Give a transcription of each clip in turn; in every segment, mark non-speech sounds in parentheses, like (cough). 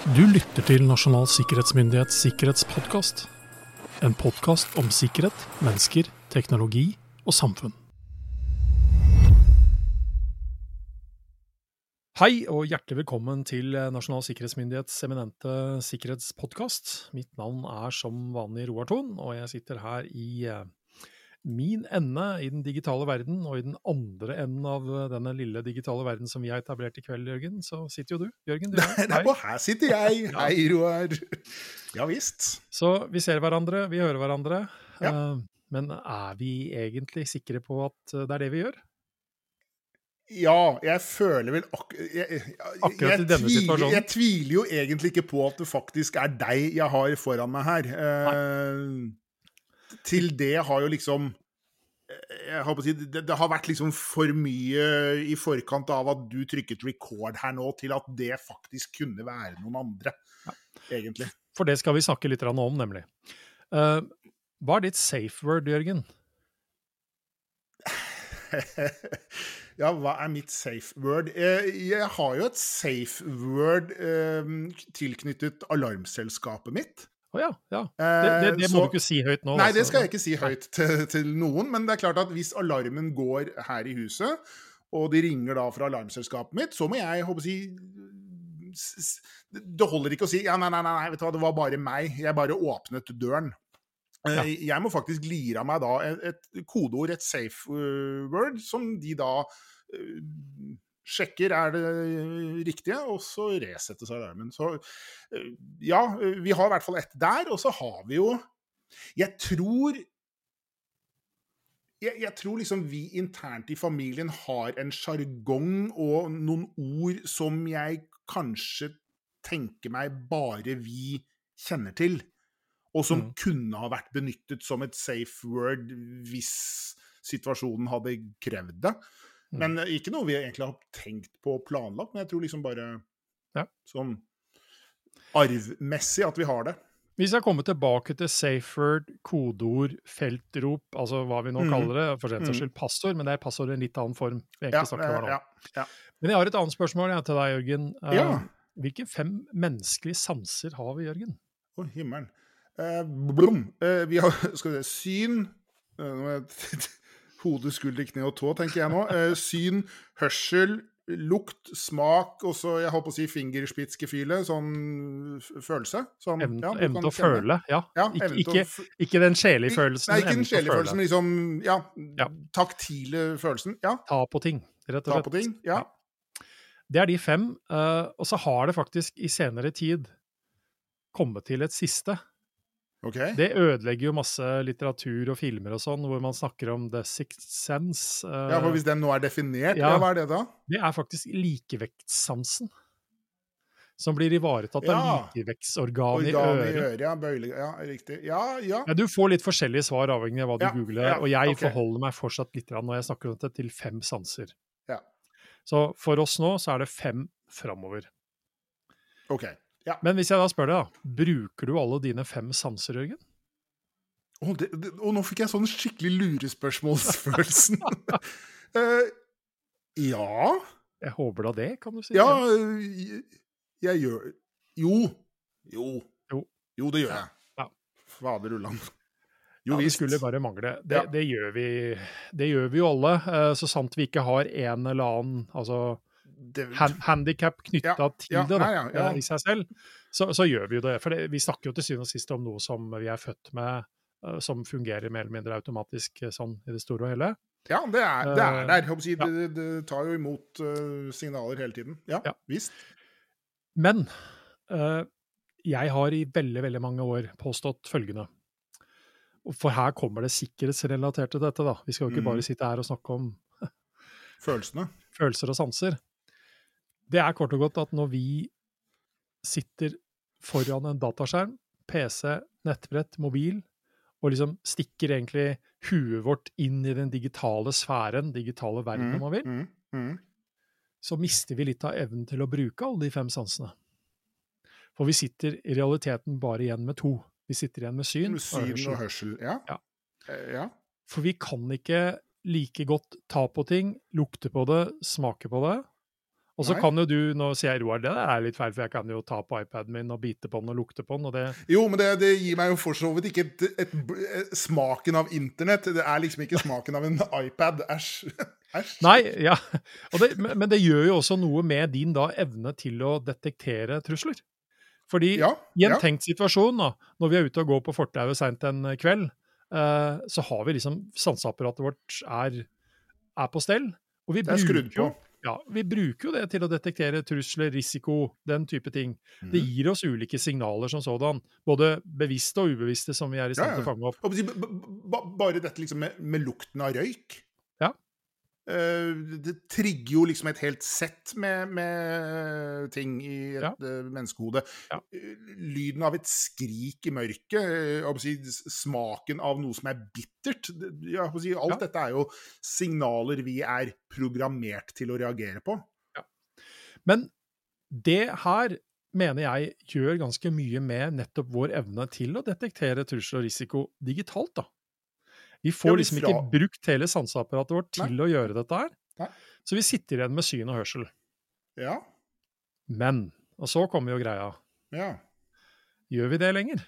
Du lytter til Nasjonal sikkerhetsmyndighets sikkerhetspodkast. En podkast om sikkerhet, mennesker, teknologi og samfunn. Hei og hjertelig velkommen til Nasjonal sikkerhetsmyndighets eminente sikkerhetspodkast. Mitt navn er som vanlig Roar Thon, og jeg sitter her i eh, min ende i den digitale verden, og i den andre enden av eh, denne lille digitale verden som vi har etablert i kveld, Jørgen, så sitter jo du. Jørgen, du her. Nei, her sitter jeg! (laughs) Hei, Roar. Ja visst. Så vi ser hverandre, vi hører hverandre. Ja. Eh, men er vi egentlig sikre på at det er det vi gjør? Ja, jeg føler vel ak jeg, jeg, Akkurat i denne tviler, situasjonen? Jeg tviler jo egentlig ikke på at det faktisk er deg jeg har foran meg her. Eh, til det har jo liksom jeg håper å si, det, det, har vært liksom for mye i forkant av at du trykket record her nå, til at det faktisk kunne være noen andre, ja. egentlig. For det skal vi snakke litt om, nemlig. Uh, hva er ditt safe word, Jørgen? (laughs) ja, hva er mitt safe word? Jeg har jo et safe word eh, tilknyttet alarmselskapet mitt. Å oh, ja. ja. Det, det, det må så, du ikke si høyt nå. Nei, det skal jeg ikke si høyt til, til, noen. Men det er klart at hvis alarmen går her i huset, og de ringer da fra alarmselskapet mitt, så må jeg håper si Det holder ikke å si ja, nei, nei, nei, vet du hva, det var bare meg. Jeg bare åpnet døren. Ja. Jeg må faktisk lire av meg da et, et kodeord, et safe word, som de da sjekker er det riktige, og så resettes alarmen. Så ja, vi har i hvert fall ett der. Og så har vi jo Jeg tror jeg, jeg, tror liksom vi internt i familien har en sjargong og noen ord som jeg kanskje tenker meg bare vi kjenner til og som mm. kunne ha vært benyttet som et safe word hvis situasjonen hadde krevd det. Mm. Men mm. ikke noe vi egentlig har tenkt på og planlagt, men jeg tror liksom bare ja. sånn arvmessig at vi har det. Vi skal komme tilbake til safe word, kodeord, feltrop, altså hva vi nå mm. kaller det. For rett og slett skyld passord, men det er passord i en litt annen form. vi egentlig snakker om ja, ja, Men jeg har et annet spørsmål til deg, Jørgen. Uh, hvilke fem menneskelige sanser har vi, Jørgen? Å, himmelen. Eh, blom. Eh, vi har skal vi se, syn eh, (laughs) Hode, skulder, kne og tå, tenker jeg nå. Eh, syn, hørsel, lukt, smak og så jeg holdt på å si fingerspitzgefühle, sånn følelse. Sånn, evne ja, evne til å føle, ja. ja Ik ikke, ikke, den sjelelige følelsen. Nei, ikke den sjelelige følelsen, men liksom ja, ja, taktile følelsen. Ja. Ta på ting, rett og slett. Ta på ting, ja. Det er de fem. Uh, og så har det faktisk i senere tid kommet til et siste. Okay. Det ødelegger jo masse litteratur og filmer og sånn, hvor man snakker om the sixth sense. Ja, for Hvis den nå er definert, ja, ja, hva er det da? Det er faktisk likevektssansen. Som blir ivaretatt ja. av likevektsorgan i øret. Øret ja, bøylig, ja, riktig. Ja, ja. ja, Du får litt forskjellige svar avhengig av hva du googler, og jeg okay. forholder meg fortsatt litt når jeg snakker om dette, til fem sanser. Ja. Så for oss nå så er det fem framover. Ok. Ja. Men hvis jeg da spør deg, da, bruker du alle dine fem sanser, Jørgen? Oh, det, det, og nå fikk jeg sånn skikkelig lurespørsmålsfølelsen. uh, (laughs) ja Jeg håper da det, kan du si. Ja, jeg, jeg gjør Jo. Jo. Jo, jo det gjør jeg. Ja. Fader ulland. Jo ja, Det skulle bare mangle. Det, ja. det, gjør vi, det gjør vi jo alle. Uh, så sant vi ikke har en eller annen altså hand, handikap knytta ja, til ja, det da, nei, ja, i seg selv, så, så, gjør vi jo det. For det, vi snakker jo til syvende og sist om noe som vi er født med, uh, som fungerer mer eller mindre automatisk uh, sånn i det store og hele. Ja, det er, det er der. Si, det, det, tar jo imot uh, signaler hele tiden. Ja, visst. Men jeg har i veldig, veldig mange år påstått følgende. For her kommer det sikkerhetsrelatert til dette, da. Vi skal jo ikke mm. bare sitte her og snakke om Følelsene. Følelser og sanser. Det er kort og godt at når vi sitter foran en dataskjerm, PC, nettbrett, mobil, og liksom stikker egentlig huet vårt inn i den digitale sfæren, digitale verden, om man vil, mm, mm, mm. så mister vi litt av evnen til å bruke alle de fem sansene. For vi sitter i realiteten bare igjen med to. Vi sitter igjen med syn, syn og hørsel. Og hørsel. Ja. Ja. Eh, ja. For vi kan ikke like godt ta på ting, lukte på det, smake på det, Og så kan jo du, nå sier jeg Roar, det er litt feil, for jeg kan jo ta på iPaden min og bite på den og lukte på den, og det Jo, men det, det gir meg jo for så vidt ikke et, et, et, smaken av internett. Det er liksom ikke smaken av en iPad. Æsj. Æsj. Nei, ja. Og det, men men det gjør jo også noe med din da evne til å detektere trusler. Fordi Ja, i en ja. tenkt situasjon, da, når vi er ute og går på fortauet seint en kveld, eh, så har vi liksom Sanseapparatet vårt er, er på stell. Og vi er bruker, jo. Ja, vi bruker jo det til å detektere trusler, risiko, den type ting. Det Mhm. gir oss ulike signaler som sådan. Både bevisste og ubevisste, som vi er i stand til å fange opp. Bare dette liksom med, med lukten av røyk. Ja. Eh, det trigger jo liksom et helt sett med, med ting i et Ja. eh, menneskehode. Ja. Eh, Lyden av et skrik i mørket, si, smaken av noe som er bittert. si, alt Ja. dette er jo signaler vi er programmert til å reagere på. Men det her mener jeg gjør ganske mye med nettopp vår evne til å detektere trussel og risiko digitalt, da. Vi får liksom ikke brukt hele sanseapparatet vårt til å gjøre dette her. Nei. Så vi sitter igjen med syn og hørsel. Ja. Men, og så kommer jo greia, ja. gjør vi det lenger?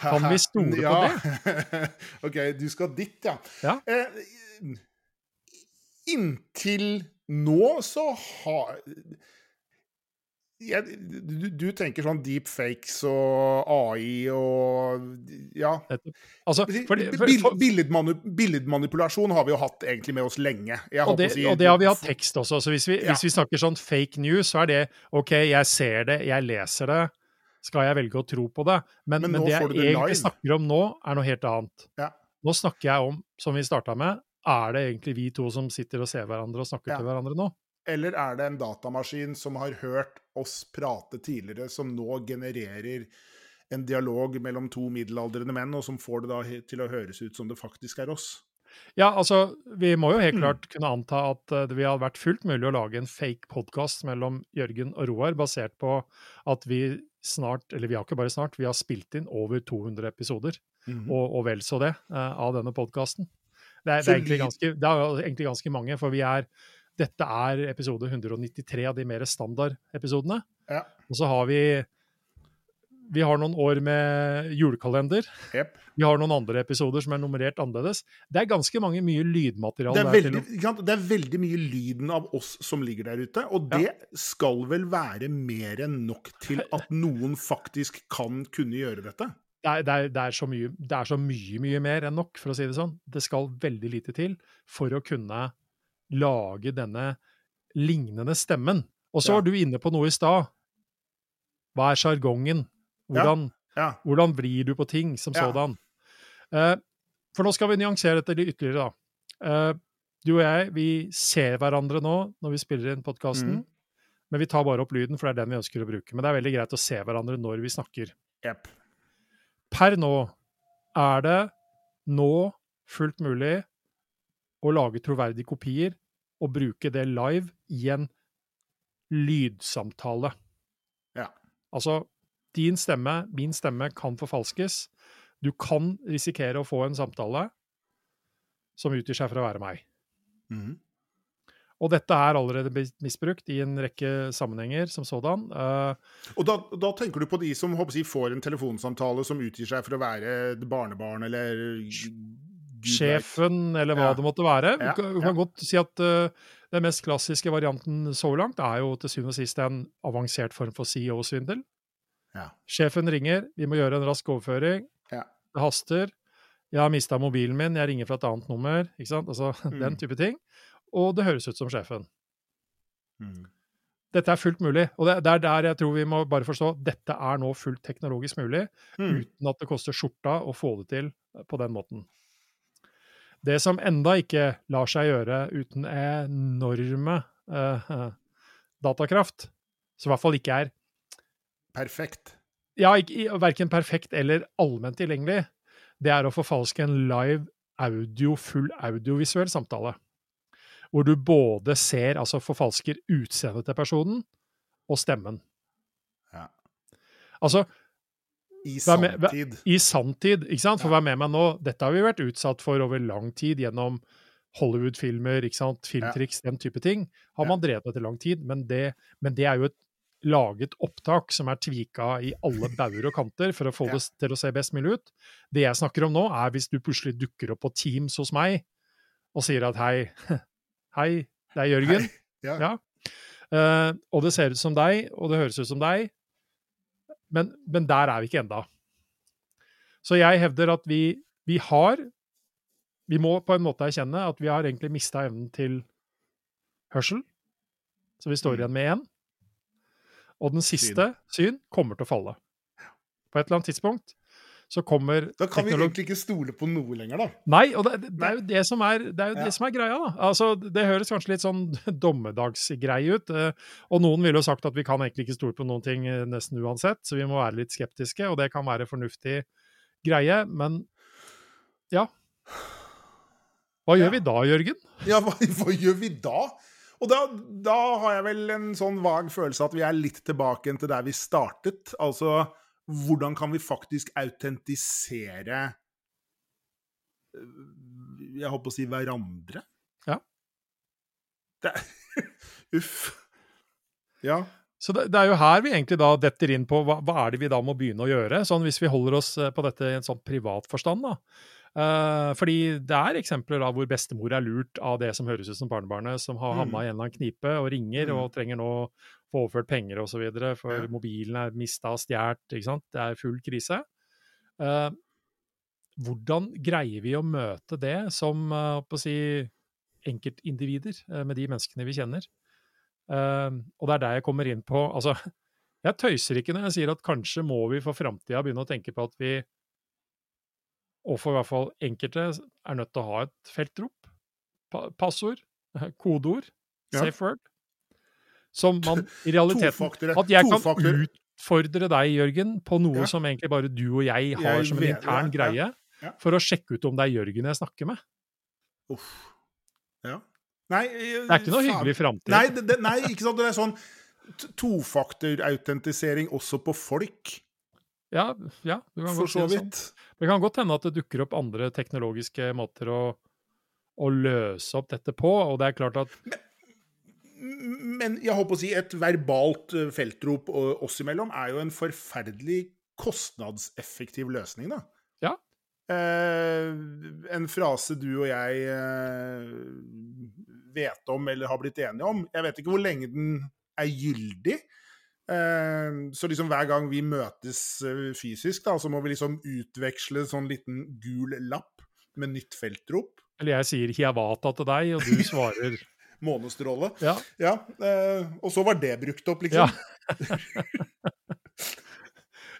Kan vi stole på det? (laughs) OK, du skal dit, ja. Ja. Eh, inntil nå så har jeg, du, du tenker sånn deepfakes og AI og Ja. Altså, billedmanipulasjon har vi jo hatt egentlig med oss lenge. Og, det, si- og det har vi hatt tekst også. Så hvis vi, Ja. hvis vi snakker sånn fake news, så er det OK, jeg ser det, jeg leser det. Skal jeg velge å tro på det? Men, Men men, det jeg det egentlig snakker om nå, er noe helt annet. Ja. Nå snakker jeg om, som vi starta med, er det egentlig vi to som sitter og ser hverandre og snakker Ja. til hverandre nå? Eller er det en datamaskin som har hørt oss prate tidligere, som nå genererer en dialog mellom to middelaldrende menn, og som får det da til å høres ut som det faktisk er oss? Ja, altså, vi må jo helt Mm. klart kunne anta at eh, det ville vært fullt mulig å lage en fake podkast mellom Jørgen og Roar, basert på at vi snart, eller vi har ikke bare snart, vi har spilt inn over 200 episoder, Mhm. og, og vel så det, eh, av denne podkasten. Det, det, det er egentlig ganske mange, for vi er Dette er episode 193 av de mer standard-episodene. Ja. Og så har vi Vi har noen år med julekalender. Yep. Vi har noen andre episoder som er nummerert annerledes. Det er ganske mange mye lydmateriale Det er, veldig, det er veldig mye lyden av oss som ligger der ute, og det skal vel være mer enn nok til at noen faktisk kan kunne gjøre dette? det er, det, er, det, er så mye, det er så mye, mye mer enn nok, for å si det sånn. Det skal veldig lite til for å kunne lage denne lignende stemmen. Og så Ja. var du inne på noe i stad. Hva er sjargongen? Hvordan, Ja. hvordan vrir du på ting som Ja. sådan? Uh, for nå skal vi nyansere dette litt ytterligere, da. Uh, du og jeg, vi ser hverandre nå når vi spiller inn podkasten, mm. men vi tar bare opp lyden, for det er den vi ønsker å bruke. Men det er veldig greit å se hverandre når vi snakker. Yep. Per nå er det nå fullt mulig å lage troverdige kopier og bruke det live i en lydsamtale. Ja. Altså, din stemme, min stemme, kan forfalskes. Du kan risikere å få en samtale som utgir seg for å være meg. Mm. Og dette er allerede misbrukt i en rekke sammenhenger som sådan. Uh, Og da, da tenker du på de som jeg, får en telefonsamtale som utgir seg for å være barnebarn eller. Sjefen, eller hva Ja. det måtte være. Du kan, du kan godt si at uh, den mest klassiske varianten så langt er jo til syvende og sist en avansert form for CEO-svindel. Ja. Sjefen ringer, vi må gjøre en rask overføring. Ja. Det haster. Jeg har mista mobilen min, jeg ringer fra et annet nummer. ikke sant? Altså, (laughs) Den Mm. type ting. Og det høres ut som sjefen. Mm. Dette er fullt mulig, og det, det er der jeg tror vi må bare forstå dette er nå fullt teknologisk mulig, mm. uten at det koster skjorta å få det til på den måten. Det som enda ikke lar seg gjøre uten enorme uh, datakraft, som i hvert fall ikke er Perfekt. ja, ikke, verken perfekt eller allment tilgjengelig, det er å forfalske en live audio, full audiovisuell samtale. Hvor du både ser, altså forfalsker utseendet til personen, og stemmen. Ja. Altså, I sanntid. i sanntid, ikke sant? For Ja. vær med meg nå, dette har vi vært utsatt for over lang tid gjennom Hollywood-filmer, ikke sant, filmtriks, den type ting, har man drevet etter lang tid. Men det, men det er jo et laget opptak som er tvika i alle bauger og kanter for å få (laughs) Ja. det til å se best mulig ut. Det jeg snakker om nå, er hvis du plutselig dukker opp på Teams hos meg og sier at hei, (laughs) hei, det er Jørgen. Hei. Ja. Ja. Uh, og det ser ut som deg, og det høres ut som deg, men, men der er vi ikke enda. Så jeg hevder at vi, vi har Vi må på en måte erkjenne at vi har egentlig mista evnen til hørsel. Så vi står Mm. igjen med én. Og den siste, syn, kommer til å falle. På et eller annet tidspunkt så kommer Da kan vi egentlig ikke stole på noe lenger, da. Nei, og det, det er jo det som er, det er, jo Ja. det som er greia, da. Altså, det høres kanskje litt sånn (laughs) dommedagsgreie ut. eh, Og noen ville jo sagt at vi kan egentlig ikke stole på noen ting eh, nesten uansett, så vi må være litt skeptiske, og det kan være fornuftig greie, men ja. Hva gjør Ja. vi da, Jørgen? (laughs) Ja, hva, hva gjør vi da? Og da, da har jeg vel en sånn vag følelse at vi er litt tilbake til der vi startet. Altså, hvordan kan vi faktisk autentisere øh, Jeg holdt på å si hverandre? Ja. Det, (laughs) uff. Ja. Så det, det er jo her vi egentlig da detter inn på hva, hva er det vi da må begynne å gjøre, sånn hvis vi holder oss eh, på dette i en sånn privat forstand. da. Uh, fordi det er eksempler da hvor bestemor er lurt av det som høres ut som barnebarnet, som har Mm. havna i en eller annen knipe og ringer Mm. og trenger nå få overført penger osv., for Ja. mobilen er mista og stjålet. Det er full krise. Uh, hvordan greier vi å møte det som uh, på å si, enkeltindivider uh, med de menneskene vi kjenner? Og det er der jeg kommer inn på altså, (laughs) Jeg tøyser ikke når jeg sier at kanskje må vi for framtida begynne å tenke på at vi, og for i hvert fall enkelte, er nødt til å ha et feltrop. Pa passord. (laughs) Kodeord. Ja. Safe word. Som man i realiteten At jeg kan utfordre deg, Jørgen, på noe Ja. som egentlig bare du og jeg har Jeg som en intern ja, greie, ja. for å sjekke ut om det er Jørgen jeg snakker med. Uff. Ja. Nei, Det er ikke noe hyggelig framtid. Nei, det, det, nei, ikke sant. Det er sånn tofaktorautentisering også på folk, Ja, ja du kan for så det sånn. Det kan godt hende at det dukker opp andre teknologiske måter å, å løse opp dette på, og det er klart at Men jeg håper å si et verbalt eh, feltrop eh, oss imellom er jo en forferdelig kostnadseffektiv løsning, da. Ja. Eh, en frase du og jeg eh, vet om eller har blitt enige om. Jeg vet ikke hvor lenge den er gyldig. Eh, så liksom hver gang vi møtes fysisk, da, så må vi liksom utveksle sånn liten gul lapp med nytt feltrop. Eller jeg sier hiawata til deg, og du (laughs) svarer Månestråle. ja. Ja, eh, og så var det brukt opp, liksom. Ja. (laughs)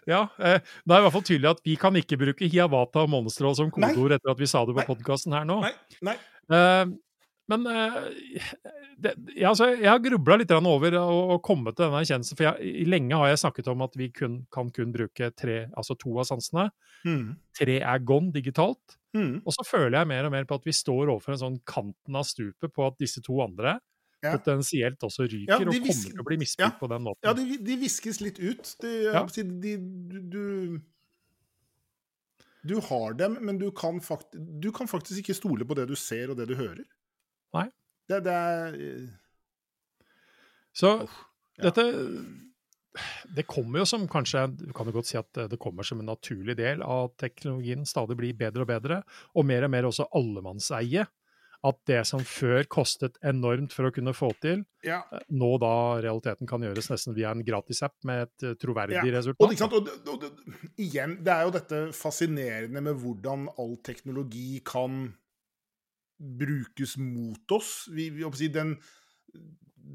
Ja, eh, da er i hvert fall tydelig at vi kan ikke bruke hiawata og månestrål som kodeord etter at vi sa det på podkasten her nå. Nei, nei. Eh, men eh, det, ja, altså, jeg har grubla litt over å, å komme til denne erkjennelsen. For jeg, lenge har jeg snakket om at vi kun, kan kun bruke tre, altså to av sansene. Mm. Tre er gone digitalt. Mm. Og så føler jeg mer og mer på at vi står overfor en sånn kanten av stupet på at disse to andre Ja. potensielt også ryker Ja, og kommer visker, til å bli ja. på den måten. Ja, de, de viskes litt ut. De, de, du, du Du har dem, men du kan, fakt, du kan faktisk ikke stole på det du ser og det du hører. Nei. Det, det er eh, Så ja. dette Det kommer jo som kanskje Du kan jo godt si at det kommer som en naturlig del av teknologien stadig blir bedre og bedre, og mer og mer også allemannseie. At det som før kostet enormt for å kunne få til, ja. nå da realiteten kan gjøres nesten via en gratisapp med et eh, troverdig Ja, Og, resultat. sant? Og, det- og, igjen, det er jo dette fascinerende med hvordan all teknologi kan brukes mot oss. Vi, vi, den,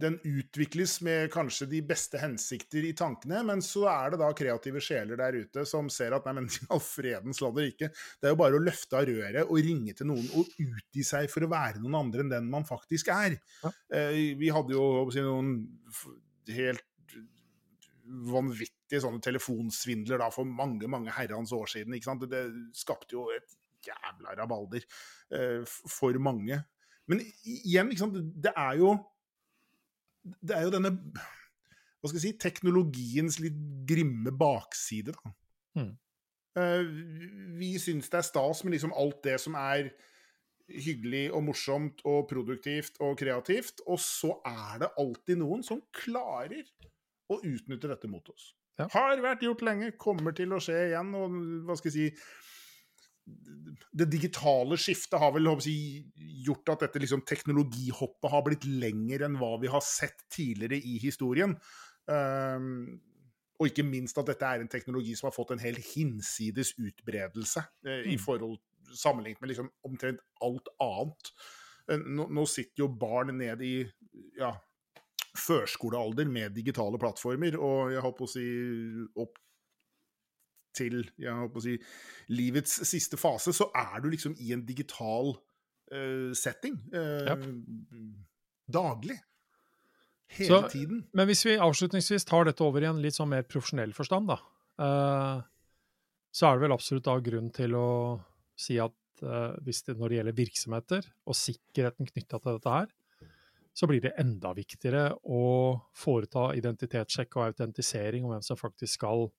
den utvikles med kanskje de beste hensikter i tankene, men så er det da kreative sjeler der ute som ser at nei, men (laughs) all fredens land ikke. det er jo bare å løfte av røret og ringe til noen og utgi seg for å være noen andre enn den man faktisk er. Ja. Eh, vi hadde jo si, noen helt vanvittige sånne telefonsvindler da for mange mange herrens år siden. ikke sant? Det, skapte jo et jævla rabalder eh, for mange. Men igjen, det er jo Det er jo denne hva skal jeg si, teknologiens litt grimme bakside, da. Mm. Vi syns det er stas med liksom alt det som er hyggelig og morsomt og produktivt og kreativt, og så er det alltid noen som klarer å utnytte dette mot oss. Ja. Har vært gjort lenge, kommer til å skje igjen, og hva skal jeg si det digitale skiftet har vel si, gjort at dette liksom, teknologihoppet har blitt lenger enn hva vi har sett tidligere i historien. Um, og ikke minst at dette er en teknologi som har fått en helt hinsides utbredelse uh, i Mm. forhold sammenlignet med liksom omtrent alt annet. Uh, Nå, nå sitter jo barn ned i ja, førskolealder med digitale plattformer, og jeg håper å si opp til jeg håper å si, livets siste fase, så er du liksom i en digital uh, setting. Uh, yep. Daglig. Hele Så- tiden. Men hvis vi avslutningsvis tar dette over i en litt sånn mer profesjonell forstand, da, uh, så er det vel absolutt da grunn til å si at eh, hvis det, når det gjelder virksomheter og sikkerheten knytta til dette her, så blir det enda viktigere å foreta identitetssjekk og autentisering om hvem som faktisk skal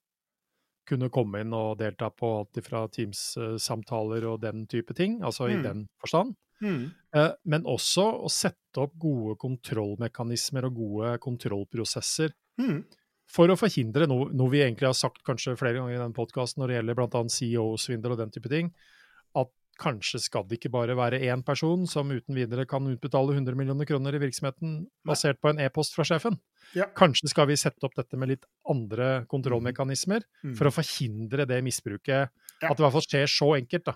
kunne komme inn og delta på alt fra Teams-samtaler og den type ting, altså i Mm. den forstand. Mm. Eh, Men også å sette opp gode kontrollmekanismer og gode kontrollprosesser Mm. for å forhindre noe, noe vi egentlig har sagt kanskje flere ganger i den podkasten når det gjelder bl.a. CEO-svindel og den type ting, kanskje skal det ikke bare være én person som uten videre kan utbetale 100 millioner kroner i virksomheten basert på en e-post fra sjefen. Ja. Kanskje skal vi sette opp dette med litt andre kontrollmekanismer Mm. for å forhindre det misbruket. Ja. At det i hvert fall skjer så enkelt, da.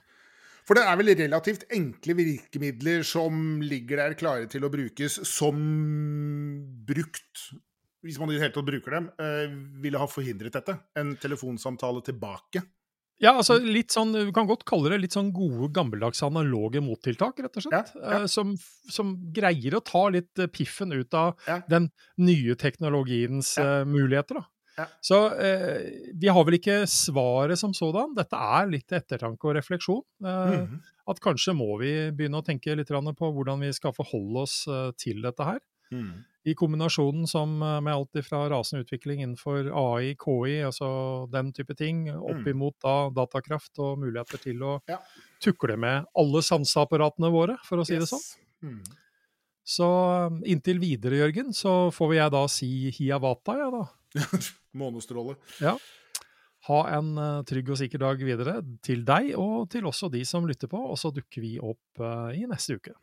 For det er vel relativt enkle virkemidler som ligger der klare til å brukes, som brukt, hvis man i det hele tatt bruker dem, eh, ville ha forhindret dette. En telefonsamtale tilbake. Ja, altså litt sånn, Du kan godt kalle det litt sånn gode, gammeldagse analoge mottiltak, rett og slett. Ja, ja. eh, Som, som greier å ta litt eh, piffen ut av Ja. den nye teknologiens eh, muligheter. da. Ja. Så eh, vi har vel ikke svaret som sådan. Dette er litt ettertanke og refleksjon. Eh, Mhm. At kanskje må vi begynne å tenke litt på hvordan vi skal forholde oss til dette her. Mhm. I kombinasjonen som eh, med alt fra rasende utvikling innenfor AI, KI, altså den type ting, opp Mm. imot da datakraft og muligheter til å Ja. tukle med alle sanseapparatene våre, for å si det sånn. Yes. Mhm. Så eh, inntil videre, Jørgen, så får jeg da si hiawata, jeg da. (laughs) Månestråle. Ha en eh, trygg og sikker dag videre til deg, og til også de som lytter på, og så dukker vi opp i neste uke.